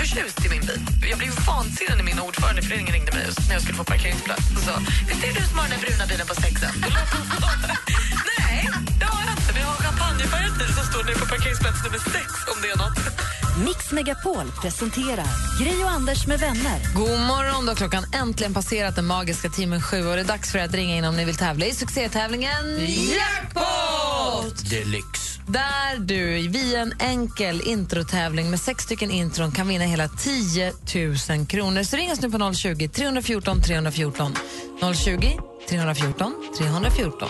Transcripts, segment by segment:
jätteförtjust i min bil. Jag blev vansinnig när min ordförande i föreningen ringde mig just när jag skulle få parkeringsplats och sa Visst är det du som har den bruna bilen på sexen? Nej, det har jag inte. Vi har en champagnefärgad bil som står nu på parkeringsplats nummer sex om det är något. Mix Megapol presenterar Gri och Anders med vänner. God morgon, då har klockan äntligen passerat den magiska timmen sju och det är dags för er att ringa in om ni vill tävla i succétävlingen Jackpot! Deluxe. Där du via en enkel introtävling med sex stycken intron kan vinna hela 10 000 kronor. Så ring oss nu på 020 314 314. 020 314 314.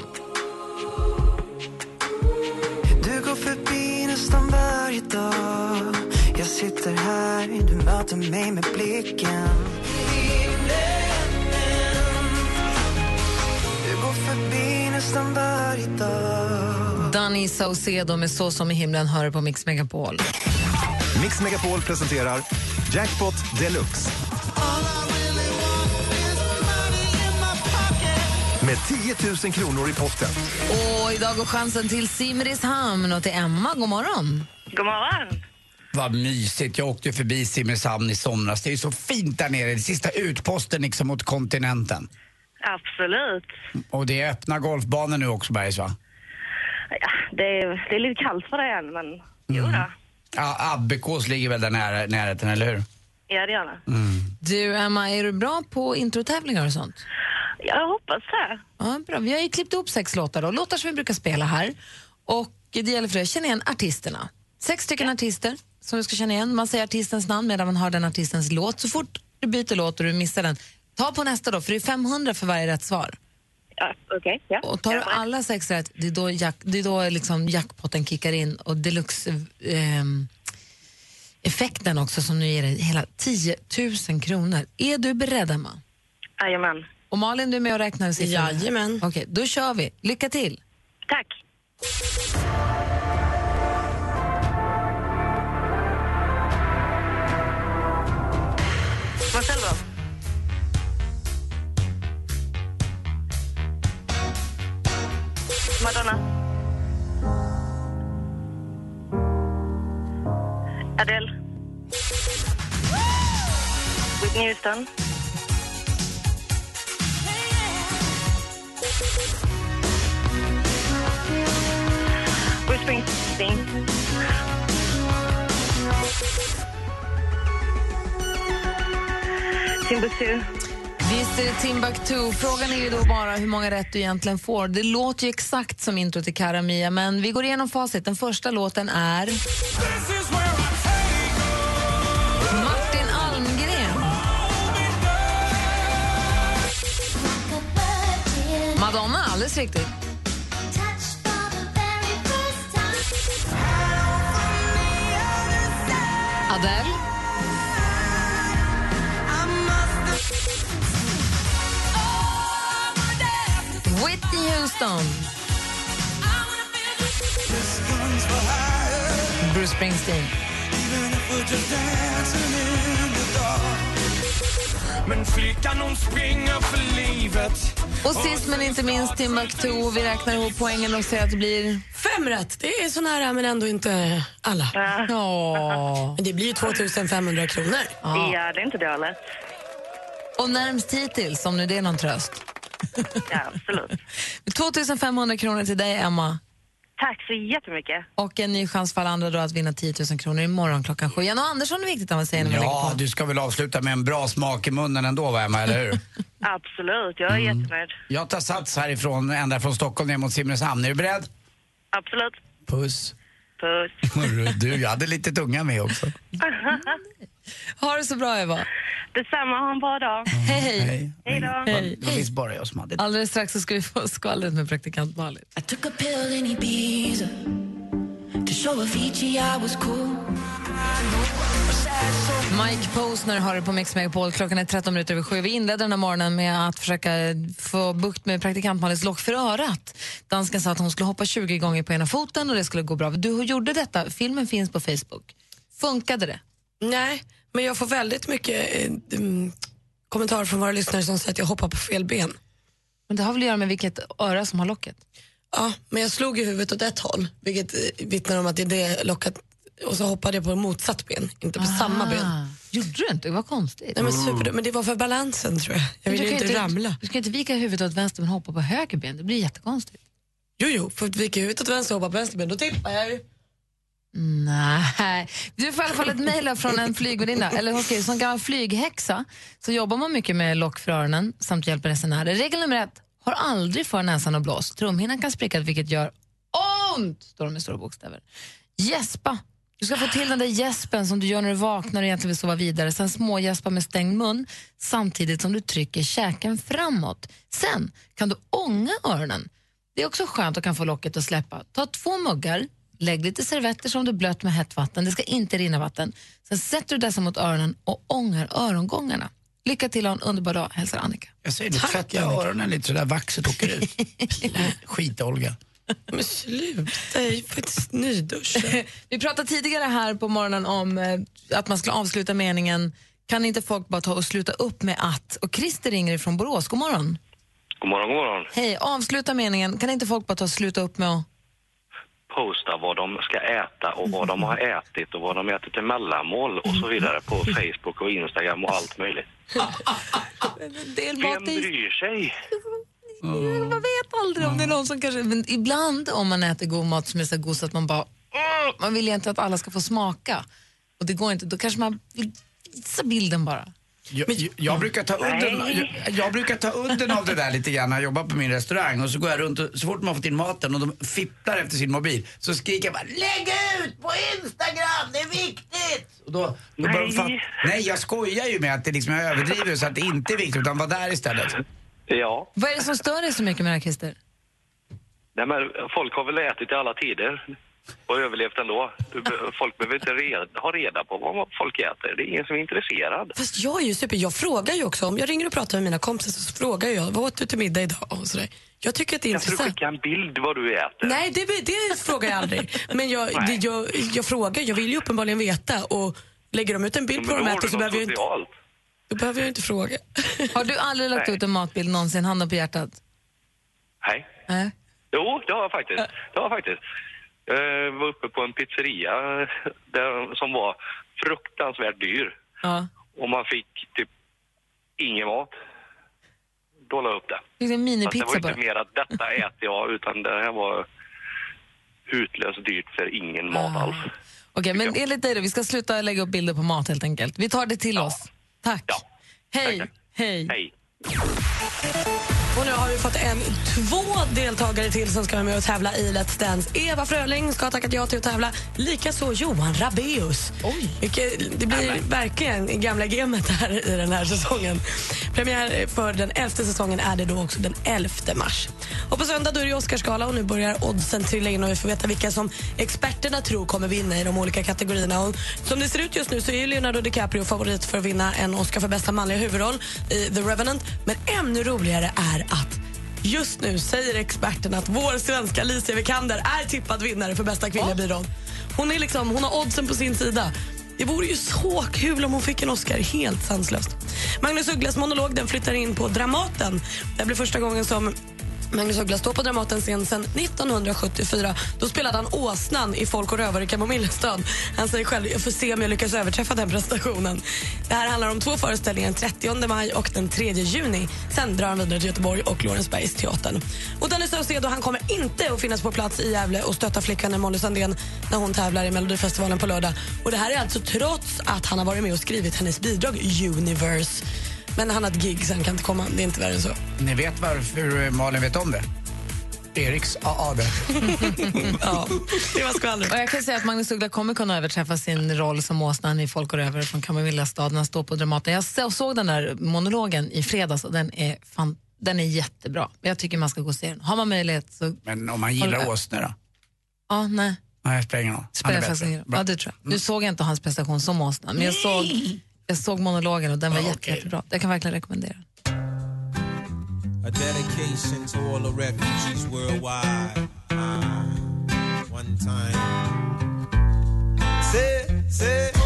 Du går förbi nästan varje dag Jag sitter här, du möter mig med blicken Du går förbi nästan varje dag Danny Saucedo med Så som i himlen hör på Mix Megapol. Mix Megapol presenterar Jackpot Deluxe. Med 10 000 kronor i potten. Och idag går chansen till Simrishamn och till Emma. God morgon. God morgon. Vad mysigt. Jag åkte förbi Simrishamn i somras. Det är så fint där nere. Det sista utposten liksom mot kontinenten. Absolut. Och det är öppna golfbanor nu också, Bergs, va? Ja, det, är, det är lite kallt för det än, men jo då. Ja, Abbekås ligger väl där nära, närheten, eller hur? Ja, det gör det. Du, Emma, är du bra på introtävlingar och sånt? Jag hoppas det. Ja, bra. Vi har ju klippt upp sex låtar, då. låtar som vi brukar spela här. Och det gäller för dig att känna igen artisterna. Sex stycken artister som du ska känna igen. Man säger artistens namn medan man hör den artistens låt. Så fort du byter låt och du missar den, ta på nästa då, för det är 500 för varje rätt svar. Ja, Okej, ja. Och tar du alla sex rätt, det är då, jack, det är då liksom jackpotten kickar in och deluxe ehm, effekten också som nu ger dig hela 10 000 kronor. Är du beredd, Emma? Jajamän. Och Malin, du är med och räknar siffrorna? Jajamän. Okej, då kör vi. Lycka till! Tack. Vad själv då? Madonna. Adele. Whitney Houston. Bruce Springsteen. Timbuktu. Visst är det Timbuktu. Frågan är ju då bara hur många rätt du egentligen får. Det låter ju exakt som intro till Cara Mia, men vi går igenom facit. Den första låten är... Martin Almgren. Madonna, alldeles riktigt. Adele. Whitney Houston. Bruce Springsteen. Men flickan hon springer för livet Och sist men inte minst Timbuktu. Vi räknar ihop poängen och säger att det blir... Fem rätt. Det är så nära, men ändå inte alla. Ja. Men det blir ju 2500 kronor. Ja, det är inte dåligt. Och närmst hittills, om nu det är någon tröst. Ja, absolut. 2500 kronor till dig, Emma. Tack så jättemycket. Och en ny chans för alla andra då att vinna 10 000 kronor imorgon klockan sju. Jan och Andersson är viktigt att man säger när man Ja, lägger på. du ska väl avsluta med en bra smak i munnen ändå, va, Emma, eller hur? Absolut, jag är jättenöjd. Jag tar sats härifrån, ända från Stockholm ner mot Simrishamn. Är du beredd? Absolut. Puss. Puss. Du, jag hade lite tunga med också. Ha det så bra, Eva. Detsamma, ha en bra dag. Hej, hej. Hej. Hej då. Hej. Det visst bara jag som hade det. Alldeles strax så ska vi få skvallret med praktikant Malin. I took a pill in Ibiza To show Avicii I was cool Mike Posner har det på Mix Megapol. Klockan är 13 minuter över sju. Vi inledde den här morgonen med att försöka få bukt med praktikant Malins lock för örat. Dansken sa att hon skulle hoppa 20 gånger på ena foten och det skulle gå bra. Du gjorde detta. Filmen finns på Facebook. Funkade det? Nej, men jag får väldigt mycket eh, mm, kommentarer från våra lyssnare som säger att jag hoppar på fel ben. Men det har väl att göra med vilket öra som har locket? Ja, men jag slog i huvudet åt ett håll, vilket eh, vittnar om att det är det locket och så hoppade jag på motsatt ben, inte på samma ben. Ah. Gjorde du inte? Det var konstigt. Nej, men, super, men det var för balansen tror jag. Jag ville kan inte ramla. Du ska inte vika huvudet åt vänster men hoppa på höger ben. Det blir jättekonstigt. Jo, jo, för att vika huvudet åt vänster och hoppa på vänster ben, då tippar jag ju. Nej. Du får i alla fall ett mejl från en flygvärdinna. Eller hon skriver, som gammal flyghäxa så jobbar man mycket med lock för öronen samt hjälper resenärer. Regel nummer ett, har aldrig för näsan och blås. Trumhinnan kan spricka vilket gör ont, står det med stora bokstäver. Gäspa. Du ska få till den där gäspen som du gör när du vaknar och egentligen vill sova vidare. Sen smågäspa med stängd mun samtidigt som du trycker käken framåt. Sen kan du ånga öronen. Det är också skönt att kan få locket att släppa. Ta två muggar, lägg lite servetter som du blött med hett vatten. Det ska inte rinna vatten. Sen sätter du dessa mot öronen och ångar örongångarna. Lycka till och en underbar dag, hälsar Annika. Jag säger det, tvätta öronen lite så där vaxet åker ut. Skit Olga. Men sluta, jag är faktiskt nyduschad. Vi pratade tidigare här på morgonen om eh, att man skulle avsluta meningen kan inte folk bara ta och sluta upp med att? Och Christer ringer ifrån Borås. God morgon. God morgon, god morgon. Hej, avsluta meningen. Kan inte folk bara ta och sluta upp med att... Posta vad de ska äta och vad de har ätit och vad de äter till mellanmål och så vidare på Facebook och Instagram och allt möjligt. Vem bryr sig? Man vet aldrig om det är någon som kanske... Men ibland om man äter god mat som är så god så att man bara... "Åh!" Man vill egentligen att alla ska få smaka. Och det går inte. Då kanske man vill visa bilden bara. Jag, jag, jag, brukar ta udden, jag, jag brukar ta udden av det där lite grann när jag jobbar på min restaurang och så går jag runt och så fort man fått in maten och de fipplar efter sin mobil så skriker jag bara lägg ut på Instagram, det är viktigt! Och då, då de fatt, nej jag skojar ju med att det liksom, jag överdriver så att det inte är viktigt utan var där istället. Ja, Vad är det som stör dig så mycket med det här, Christer? Nej, men folk har väl ätit i alla tider och överlevt ändå. Folk behöver inte reda, ha reda på vad folk äter. Det är ingen som är intresserad. Fast jag är ju super, jag frågar ju också, om jag ringer och pratar med mina kompisar så frågar jag, vad åt du till middag idag? Och sådär. Jag tycker att det är Kan inte du intressant. skicka en bild vad du äter? Nej, det, det frågar jag aldrig. Men jag, det, jag, jag frågar, jag vill ju uppenbarligen veta och lägger de ut en bild på Men vad de äter så behöver jag, inte, socialt. Då behöver jag inte fråga. Har du aldrig lagt Nej. ut en matbild någonsin, handen på hjärtat? Nej. Nej. Jo, det har jag faktiskt. Det har jag faktiskt. Jag var uppe på en pizzeria eh, där, som var fruktansvärt dyr. Ja. Och man fick typ ingen mat. Då la jag upp det. Det är en Fast det minipizza var inte bara. mer att detta äter jag, utan det här var hutlöst dyrt för ingen mat alls. Okej, men enligt dig då, vi ska sluta lägga upp bilder på mat helt enkelt. Vi tar det till oss. Tack. Hej. Hej. Hej. Och nu har vi fått en, två deltagare till som ska vara med och tävla i Let's Dance. Eva Fröling ska ha tackat ja till att tävla. Likaså Johan Rabeus. Vilket, det blir verkligen i gamla gamet här i den här säsongen. Premiär för den elfte säsongen är det då också den 11 mars. Och på söndag då är det Oscarsgala och nu börjar oddsen trilla in och vi får veta vilka som experterna tror kommer vinna i de olika kategorierna. Och som det ser ut just nu så är Leonardo DiCaprio favorit för att vinna en Oscar för bästa manliga huvudroll i The Revenant. Men ännu roligare är att Just nu säger experterna att vår svenska Alicia Vikander är tippad vinnare för bästa kvinnliga biroll. Hon, är liksom, hon har oddsen på sin sida. Det vore ju så kul om hon fick en Oscar. Helt sanslöst. Magnus Ugglas monolog den flyttar in på Dramaten. Det blir första gången som Magnus Uggla står på Dramatens scen sedan 1974. Då spelade han åsnan i Folk och rövare i Kamomillestad. Han säger själv jag får se om jag lyckas överträffa den prestationen. Det här handlar om två föreställningar, den 30 maj och den 3 juni. Sen drar han vidare till Göteborg och Lorensbergsteatern. Och Danny Saucedo han kommer inte att finnas på plats i Gävle och stötta flickan Molly Sandén när hon tävlar i Melodifestivalen på lördag. Och Det här är alltså trots att han har varit med och skrivit hennes bidrag Universe. Men han har ett gig så han kan inte komma. Det är inte värre än så. Ni vet varför Malin vet om det? Eriks AA det. ja, det var skvallret. Och jag kan säga att Magnus Uggla kommer kunna överträffa sin roll som åsnan i Folk och rövare från Kamomillastad när han står på Dramaten. Jag så- såg den där monologen i fredags och den är, fan, den är jättebra. Jag tycker man ska gå och se den. Har man möjlighet så... Men om man gillar åsnor då? Ja, nej. Nej, det spelar ingen roll. Han är bättre. Ja, det tror jag. Nu såg jag inte hans prestation som åsna, men jag såg, jag såg monologen och den var jätte, jättebra. Jag kan verkligen rekommendera. A dedication to all the refugees worldwide. Uh, one time. Say, say,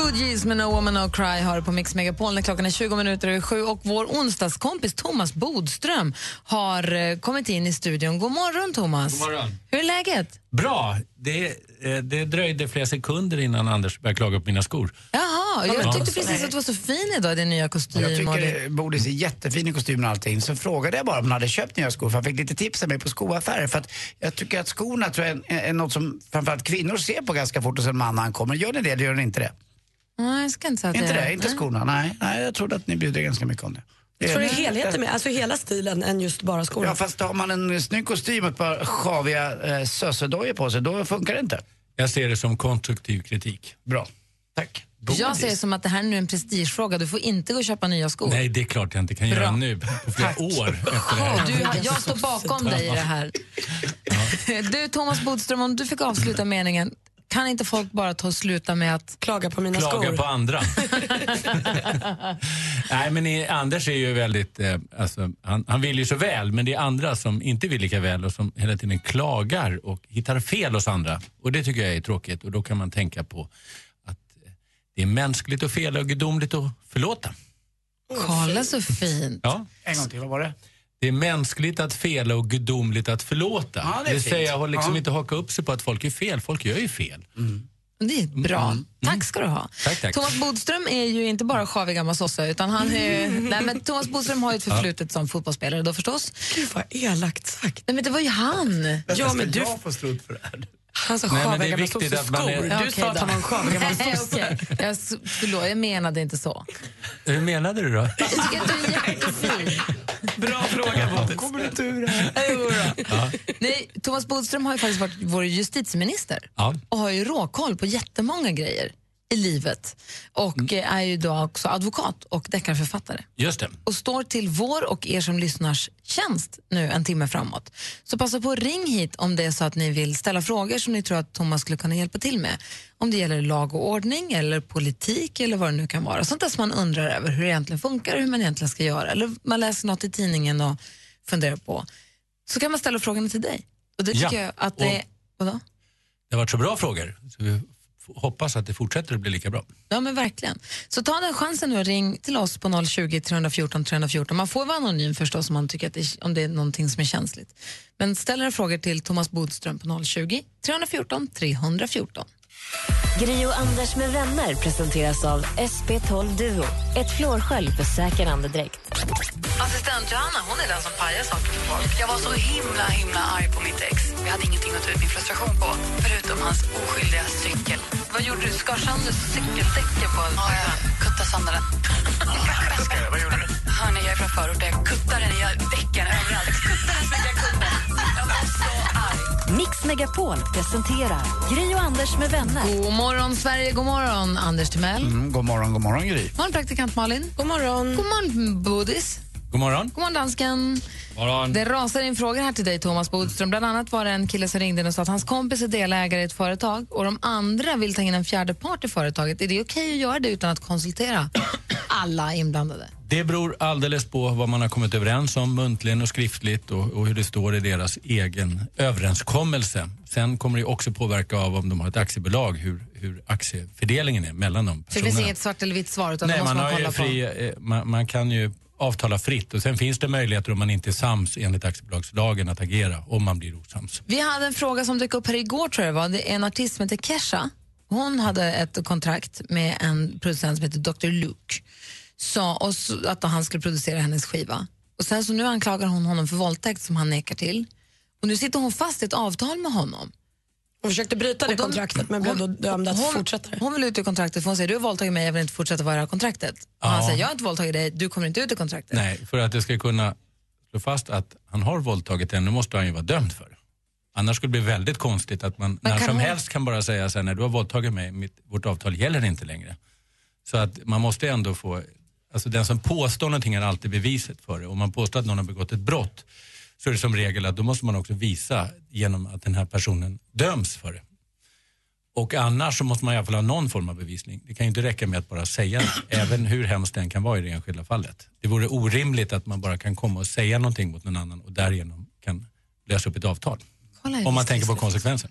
Fugees med No Woman No Cry har på Mix Megapol när klockan är 20 minuter över sju och vår onsdagskompis Thomas Bodström har eh, kommit in i studion. God morgon Thomas! God morgon. Hur är läget? Bra. Det, eh, det dröjde flera sekunder innan Anders började klaga på mina skor. Jaha, jag Ja. tyckte precis att du var så fin idag i din nya kostym. Jag tycker det- Bodis är jättefin i kostymen och allting. Så frågade jag bara om han hade köpt nya skor för han fick lite tips av mig på skoaffärer. För att jag tycker att skorna tror jag är, är något som framförallt kvinnor ser på ganska fort hos en man när han kommer. Gör ni det eller gör ni inte det? Nej, jag ska inte säga att Inte jag- det? Inte Nej. skorna? Nej, nej jag trodde att ni bjuder ganska mycket om det. Jag tror det är helheten med, alltså hela stilen än just bara skorna. Ja, fast har man en snygg kostym och ett par sjaviga eh, sössedojor på sig, då funkar det inte. Jag ser det som konstruktiv kritik. Bra. Tack. Jag ser det som att det här nu är en prestigefråga. Du får inte gå och köpa nya skor. Nej, det är klart jag inte kan Bra. göra nu på flera år efter det Ja, här. du, jag står bakom dig i det här. Du, Thomas Bodström, om du fick avsluta meningen, kan inte folk bara ta och sluta med att... Klaga på mina Klaga skor. på andra. Nej, men i, Anders är ju väldigt... Eh, alltså, han, han vill ju så väl, men det är andra som inte vill lika väl och som hela tiden klagar och hittar fel hos andra. Och Det tycker jag är tråkigt och då kan man tänka på att eh, det är mänskligt att fela och gudomligt att förlåta. Kolla så fint. Ja. En gång till, vad var det? Det är mänskligt att fela och gudomligt att förlåta. Ja, det är det fint. säger jag liksom Ja. inte haka upp sig på att folk är fel. Folk gör ju fel. Det är bra. Mm. Tack ska du ha. Tack, tack. Thomas Bodström är ju inte bara sjavig gammal sosse, utan han är ju... Nej, men Thomas Bodström har ju ett förflutet som fotbollsspelare då förstås. Gud vad elakt sagt. Nej, men det var ju han. Ja, men du, Jag får strunt för det här. han sa Nej, men det sjaviga är gamla viktigt att man är- sosseskor. Ja, Du okej sa att han var en sjavig gammal Nej, sosse. Jag, förlåt, jag menade inte så. Hur menade du då? Jag tycker att du är jättefin. Bra fråga Bodis. Kommer du inte ur det här? Då. Nej, Thomas Bodström har ju faktiskt varit vår justitieminister Ja. och har ju råkoll på jättemånga grejer i livet och eh, är ju då också advokat och deckarförfattare. Just det. och står till vår och er som lyssnars tjänst nu en timme framåt. Så passa på att ring hit om det är så att ni vill ställa frågor som ni tror att Thomas skulle kunna hjälpa till med. Om det gäller lag och ordning eller politik eller vad det nu kan vara. Sånt där som man undrar över hur det egentligen funkar, hur man egentligen ska göra. Eller man läser något i tidningen och funderar på. Så kan man ställa frågorna till dig. Och det tycker Ja, jag att och- det är... Vadå? Det har varit så bra frågor. Så vi hoppas att det fortsätter att bli lika bra. Ja, men verkligen. Så ta den chansen nu och ring till oss på 020 314 314. Man får vara anonym förstås om man tycker att det är, om det är någonting som är känsligt. Men ställ era frågor till Thomas Bodström på 020 314 314. Gri och Anders med vänner presenteras av SP12 Duo. Ett flårskölj för säker andedräkt. Assistent Johanna hon är den som pajar saker för folk. Jag var så himla himla arg på mitt ex. Jag hade ingenting att ta ut min frustration på, förutom hans oskyldiga cykel. Vad gjorde du? Skar sönder cykeldäcket på Ja, jag kuttade sönder den. Vad gjorde du? Hörni, jag är från förorten. Jag kuttade den i däcken överallt. Kuttade den så mycket jag kunde. Mix Megapol presenterar Gri och Anders med vänner. God morgon, Sverige. God morgon, Anders Timell. Mm, god morgon, god morgon Gry. God morgon, praktikant Malin. God morgon. God morgon, Bodis. God morgon. God morgon, dansken. morgon. Det rasar in frågor här till dig, Thomas Bodström. Bland annat var det en kille som ringde in och sa att hans kompis är delägare i ett företag och de andra vill ta in en fjärde part i företaget. Är det okej att göra det utan att konsultera alla inblandade? Det beror alldeles på vad man har kommit överens om muntligen och skriftligt och, och hur det står i deras egen överenskommelse. Sen kommer det också påverka av om de har ett aktiebolag, hur, hur aktiefördelningen är mellan de Så det finns inget svart eller vitt svar utan Nej, man, man, har fri, eh, man, man kan ju avtala fritt och sen finns det möjligheter om man inte är sams enligt aktiebolagslagen att agera om man blir osams. Vi hade en fråga som dök upp här igår tror jag det var. Det är en artist som heter Kesha. Hon hade ett kontrakt med en producent som heter Dr. Luke. Så, och så, att han skulle producera hennes skiva. Och sen så nu anklagar hon honom för våldtäkt som han nekar till. Och nu sitter hon fast i ett avtal med honom. Hon försökte bryta det de- kontraktet men blev då dömd att hon, fortsätta. Hon vill ut ur kontraktet för hon säger du har våldtagit mig, jag vill inte fortsätta vara i det här kontraktet. Och han Ja. säger jag har inte våldtagit dig, du kommer inte ut ur kontraktet. Nej, för att det ska kunna slå fast att han har våldtagit henne måste han ju vara dömd för. Annars skulle det bli väldigt konstigt att man Men när som hon- helst kan bara säga så här, när du har våldtagit mig, mitt, vårt avtal gäller inte längre. Så att man måste ändå få, alltså den som påstår någonting är alltid beviset för det. Om man påstår att någon har begått ett brott så är det som regel att då måste man också visa genom att den här personen döms för det. Och annars så måste man i alla fall ha någon form av bevisning. Det kan ju inte räcka med att bara säga det, även hur hemskt den kan vara i det enskilda fallet. Det vore orimligt att man bara kan komma och säga någonting mot någon annan och därigenom kan lösa upp ett avtal. Om man tänker på visst. konsekvensen.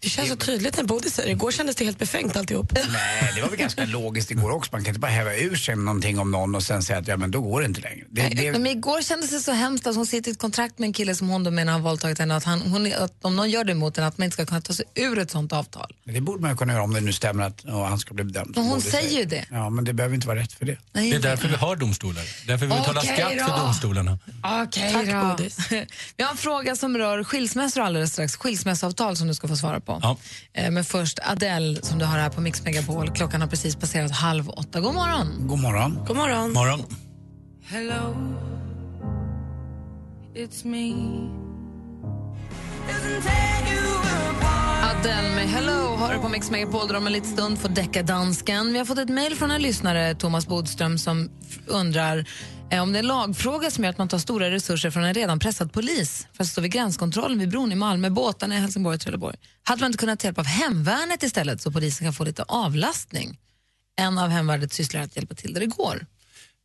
Det känns så tydligt när Bodil säger det. Igår kändes det helt befängt alltihop. Nej, det var väl ganska logiskt igår också. Man kan inte bara häva ur sig någonting om någon och sen säga att ja, men då går det inte längre. Det, det, Men igår kändes det så hemskt att hon sitter i ett kontrakt med en kille som hon då menar har våldtagit henne. Att, han, hon, att om någon gör det mot henne att man inte ska kunna ta sig ur ett sånt avtal. Men det borde man ju kunna göra om det nu stämmer att ja, han ska bli dömd. Men hon säger ju det. Ja, men det behöver inte vara rätt för det. Nej, Det är därför vi har domstolar. Därför vi betalar Okej skatt då. för domstolarna. Okej Tack, då. Bodis. Vi har en fråga som rör skilsmässor alldeles strax. Skilsmässoavtal som du ska få svara på. Ja. Eh, Men först Adele som du har här på Mix Megapol. Klockan har precis passerat halv åtta. God morgon. God morgon. God morgon. Morgon. Hello, it's me. Adele med Hello har du på Mix Megapol där de en liten stund får däcka dansken. Vi har fått ett mejl från en lyssnare, Thomas Bodström, som undrar eh, om det är en lagfråga som gör att man tar stora resurser från en redan pressad polis för att stå vid gränskontrollen vid bron i Malmö, båtarna i Helsingborg och Trelleborg. Hade man inte kunnat ta hjälp av hemvärnet istället så polisen kan få lite avlastning? En av hemvärnets sysslor att hjälpa till där det går.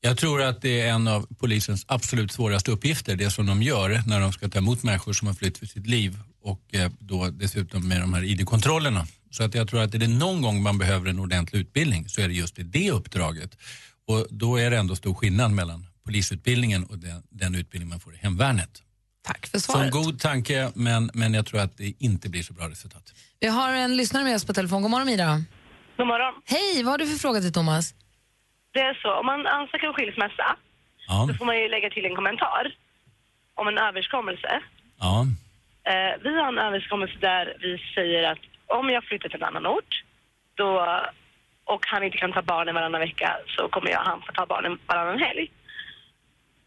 Jag tror att det är en av polisens absolut svåraste uppgifter, det som de gör när de ska ta emot människor som har flytt för sitt liv och eh, då dessutom med de här ID-kontrollerna. Så att jag tror att är det någon gång man behöver en ordentlig utbildning så är det just i det uppdraget. Och då är det ändå stor skillnad mellan polisutbildningen och den, den utbildning man får i hemvärnet. Tack för Så en svaret. god tanke, men, men jag tror att det inte blir så bra resultat. Vi har en lyssnare med oss på telefon. God morgon Mira. God morgon. Hej, vad har du för fråga till Thomas? Det är så, om man ansöker om skilsmässa Ja. så får man ju lägga till en kommentar om en överenskommelse. Ja. Eh, vi har en överenskommelse där vi säger att om jag flyttar till en annan ort då, och han inte kan ta barnen varannan vecka så kommer jag han få ta barnen varannan helg.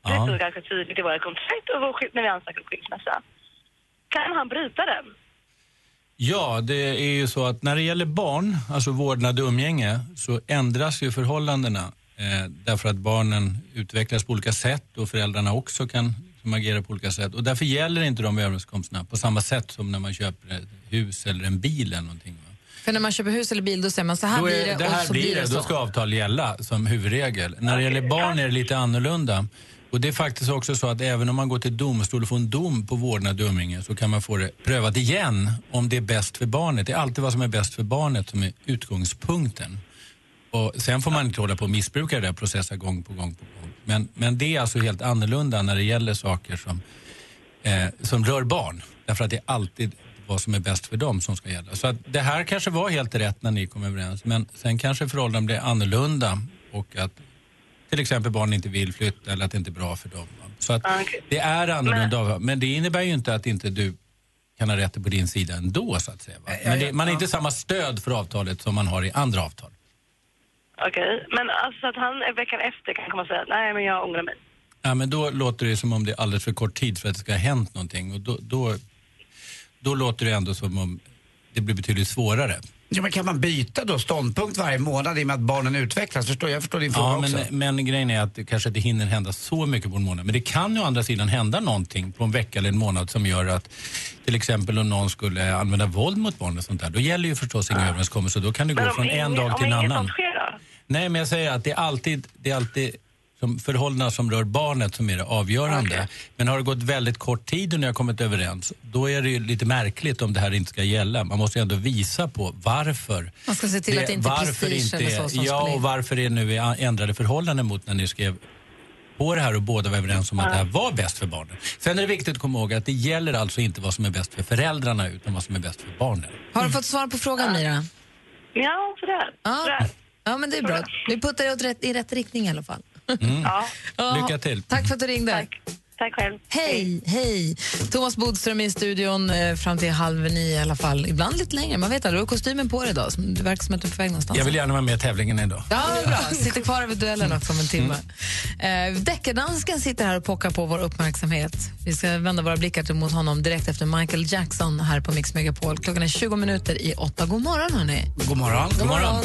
Det står ganska tydligt i våra kontrakt och vår, när vi ansöker om skilsmässa. Kan han bryta den? Ja, det är ju så att när det gäller barn, alltså vårdnad och umgänge, så ändras ju förhållandena eh, därför att barnen utvecklas på olika sätt och föräldrarna också kan som agera på olika sätt. Och därför gäller inte de överenskommelserna på samma sätt som när man köper ett hus eller en bil eller någonting. Va? För när man köper hus eller bil då säger man så här Då blir är, det, det här och så blir det, det då så. ska avtal gälla som huvudregel. När det gäller barn är det lite annorlunda. Och det är faktiskt också så att även om man går till domstol och får en dom på vårdnad och umgänge så kan man få det prövat igen om det är bäst för barnet. Det är alltid vad som är bäst för barnet som är utgångspunkten. Och sen får man inte hålla på och missbruka det där processa gång på gång på gång. Men, men det är alltså helt annorlunda när det gäller saker som, eh, som rör barn. Därför att det är alltid vad som är bäst för dem som ska gälla. Så att det här kanske var helt rätt när ni kom överens. Men sen kanske förhållandena blir annorlunda och att till exempel barn inte vill flytta eller att det inte är bra för dem. Så att det är annorlunda. Men det innebär ju inte att inte du kan ha rätt på din sida ändå så att säga. Va? Men det, man har inte samma stöd för avtalet som man har i andra avtal. Okej, men alltså att han veckan efter kan komma och säga nej men jag ångrar mig. Ja, men då låter det som om det är alldeles för kort tid för att det ska ha hänt någonting. Och då, då, då låter det ändå som om det blir betydligt svårare. Ja, men kan man byta då ståndpunkt varje månad i och med att barnen utvecklas? Förstår, jag förstår din fråga Ja, också. men, men grejen är att det kanske inte hinner hända så mycket på en månad. Men det kan ju å andra sidan hända någonting på en vecka eller en månad som gör att till exempel om någon skulle använda våld mot barn och sånt där, då gäller ju förstås inga överenskommelser. Då kan det gå Men från en ingen- dag till en annan. sker? Nej, men jag säger att det är alltid, det är alltid som förhållanden som rör barnet som är det avgörande. Men har det gått väldigt kort tid och ni har kommit överens, då är det ju lite märkligt om det här inte ska gälla. Man måste ju ändå visa på varför. Man ska se till att det inte är prestige eller så som Ja, och varför är det nu är ändrade förhållanden mot när ni skrev på det här och båda var överens om att det här var bäst för barnen. Sen är det viktigt att komma ihåg att det gäller alltså inte vad som är bäst för föräldrarna utan vad som är bäst för barnen. Har du fått svar på frågan Mira? Ja, sådär. Ja. Ja, men det är bra. Vi puttar åt rätt, i rätt riktning i alla fall. Mm. Ja. Lycka till. Tack för att du ringde. Tack, Tack själv. Hej, hej. Thomas Bodström i studion eh, fram till halv nio i alla fall. Ibland lite längre. Man vet aldrig. Du har kostymen på dig idag. Det verkar som att du är på väg någonstans. Jag vill gärna vara med i tävlingen idag. Ja, bra. Sitter kvar över duellen också om en timme. Eh, Deckardansken sitter här och pockar på vår uppmärksamhet. Vi ska vända våra blickar mot honom direkt efter Michael Jackson här på Mix Megapol. Klockan är 20 minuter i åtta. God morgon, hörni. God morgon. God morgon.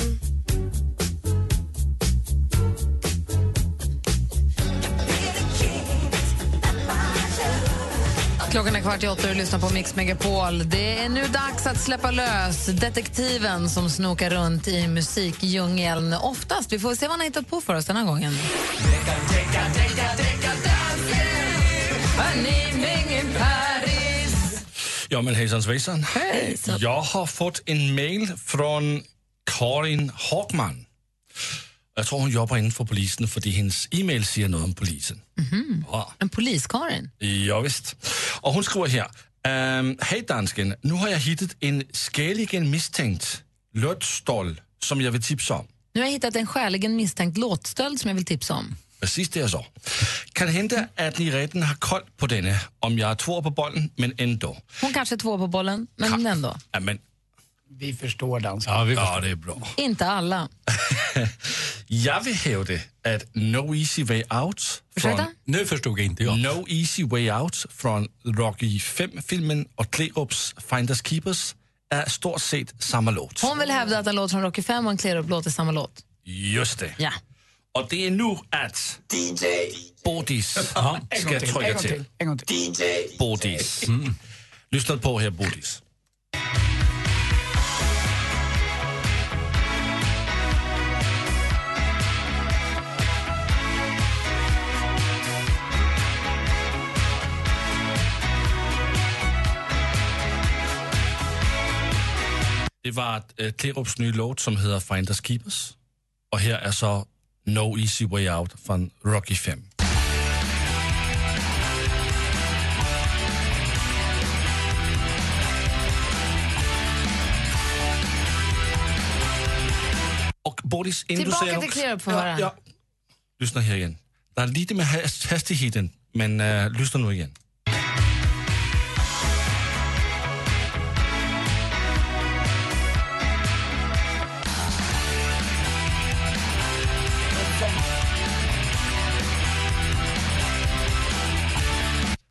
Klockan är kvart i åtta och du lyssnar på Mix Megapol. Det är nu dags att släppa lös detektiven som snokar runt i musikdjungeln. Oftast. Vi får se vad han har hittat på för oss den här gången. Ja, men hejsan svejsan. Hejsan. Jag har fått en mail från Karin Hagman. Jag tror hon jobbar for polisen, fordi hendes e-mail siger noget om polisen. Mhm. Ja. En poliskarin. Ja, visst. Och hon skriver här. Ehm, Hej dansken, nu har jag hittat en skäligen misstänkt lötstål som jag vill tipsa om. Nu har jag hittat en skäligen misstänkt låtstöld som jag vill tipsa om. Precis det jag sa. Kan hända att ni redan har koll på denne, om jag är två på bollen, men ändå. Hon kanske är två på bollen, men ändå. Ja, men, Vi förstår dansken. ja, ja, det är bra. Inte alla. Jag vill hävda att No Easy Way Out Ursäkta? Nu förstod jag inte jag. No Easy Way Out från Rocky 5-filmen och Klerups Finders Keepers är stort sett samma låt. Hon vill hävda att en låt från Rocky 5 och en Klerup-låt är samma låt. Just det. Ja. Och det är nu att DJ Bodis ska trycka till. till, en gång till. DJ Bodis. Mm. Lyssna på här, Bodis. Det var äh, Klerups nya låt som heter Finders Keepers. Och här är så No Easy Way Out från Rocky 5. Och Och Boris, innan Tillbaka du säger till något- Clearup ja, ja. Lyssna här igen. Det är lite med hast- hastigheten, men uh, lyssna nu igen.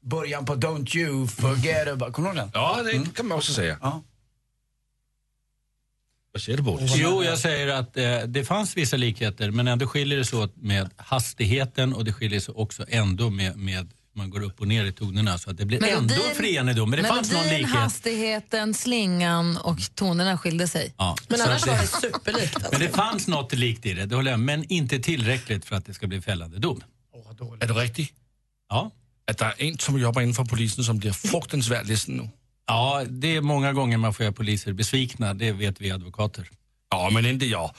Början på Don't you forget about... Kommer du ihåg den? Ja, det kan man också säga. Ja. Vad säger du Boris? Jo, jag säger att eh, det fanns vissa likheter men ändå skiljer det sig åt med hastigheten och det skiljer sig också ändå med, med man går upp och ner i tonerna så att det blir ändå förenedom. Men det fanns någon melodin, likhet. hastigheten, slingan och tonerna skilde sig. Ja, Men så annars att var det superlikt. Alltså. Men det fanns något likt i det, det håller jag, men inte tillräckligt för att det ska bli fällande dom. Är du riktig? Ja. Att det är en som jobbar inom polisen som blir fruktansvärt ledsen nu? Ja, det är många gånger man får göra poliser besvikna, det vet vi advokater. Ja, men inte jag.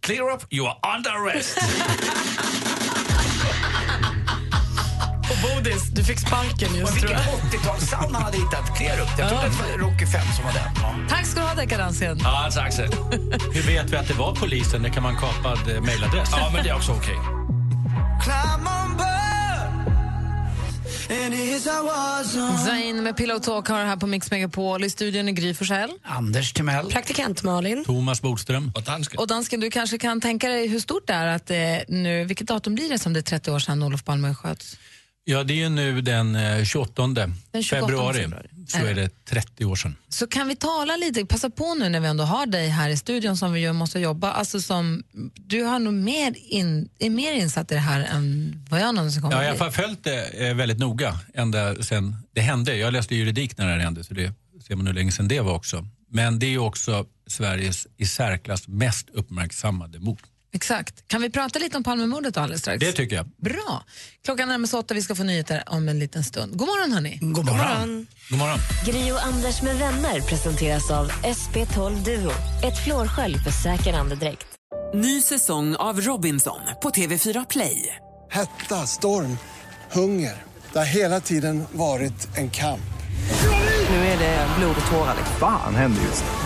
Clear up, you are under arrest. Och Bodis, du fick sparken just vilken tror jag. 80-talssound han hade hittat. Clear upp. Jag trodde att det var Rocky 5 som var den. Ja. Tack ska du ha, Deckardansken. Ja, tack så. Hur vet vi att det var polisen? Det kan man kapad mailadress. Ja, men det är också okej. Board, and here's I was on. Zain med Pillow Talk har här på Mix Megapol. I studion är Gry Forssell. Anders Timell. Praktikant Malin. Thomas Bodström. Och dansken. Och dansken, du kanske kan tänka dig hur stort det är att eh, nu, vilket datum blir det som det är 30 år sedan Olof Palme sköts? Ja, det är nu den eh, 28, Den 28 februari, februari. så är det 30 år sedan. Så kan vi tala lite, passa på nu när vi ändå har dig här i studion som vi ju måste jobba, alltså som, du har nog mer in, är mer insatt i det här än vad jag någonsin kommer Ja, jag har följt det eh, väldigt noga ända sen det hände. Jag läste juridik när det här hände, så det ser man hur länge sedan det var också. Men det är ju också Sveriges i särklass mest uppmärksammade mord. Exakt. Kan vi prata lite om Palmemordet alldeles strax? Det tycker jag. Bra. Klockan närmar sig åtta, vi ska få nyheter om en liten stund. God morgon hörni. God morgon. God morgon. Gri och Anders med vänner presenteras av SP12 Duo. Ett flårskölj för säker andedräkt. Ny säsong av Robinson på TV4 Play. Hetta, storm, hunger. Det har hela tiden varit en kamp. Nu är det blod och tårar. liksom. Fan händer just nu.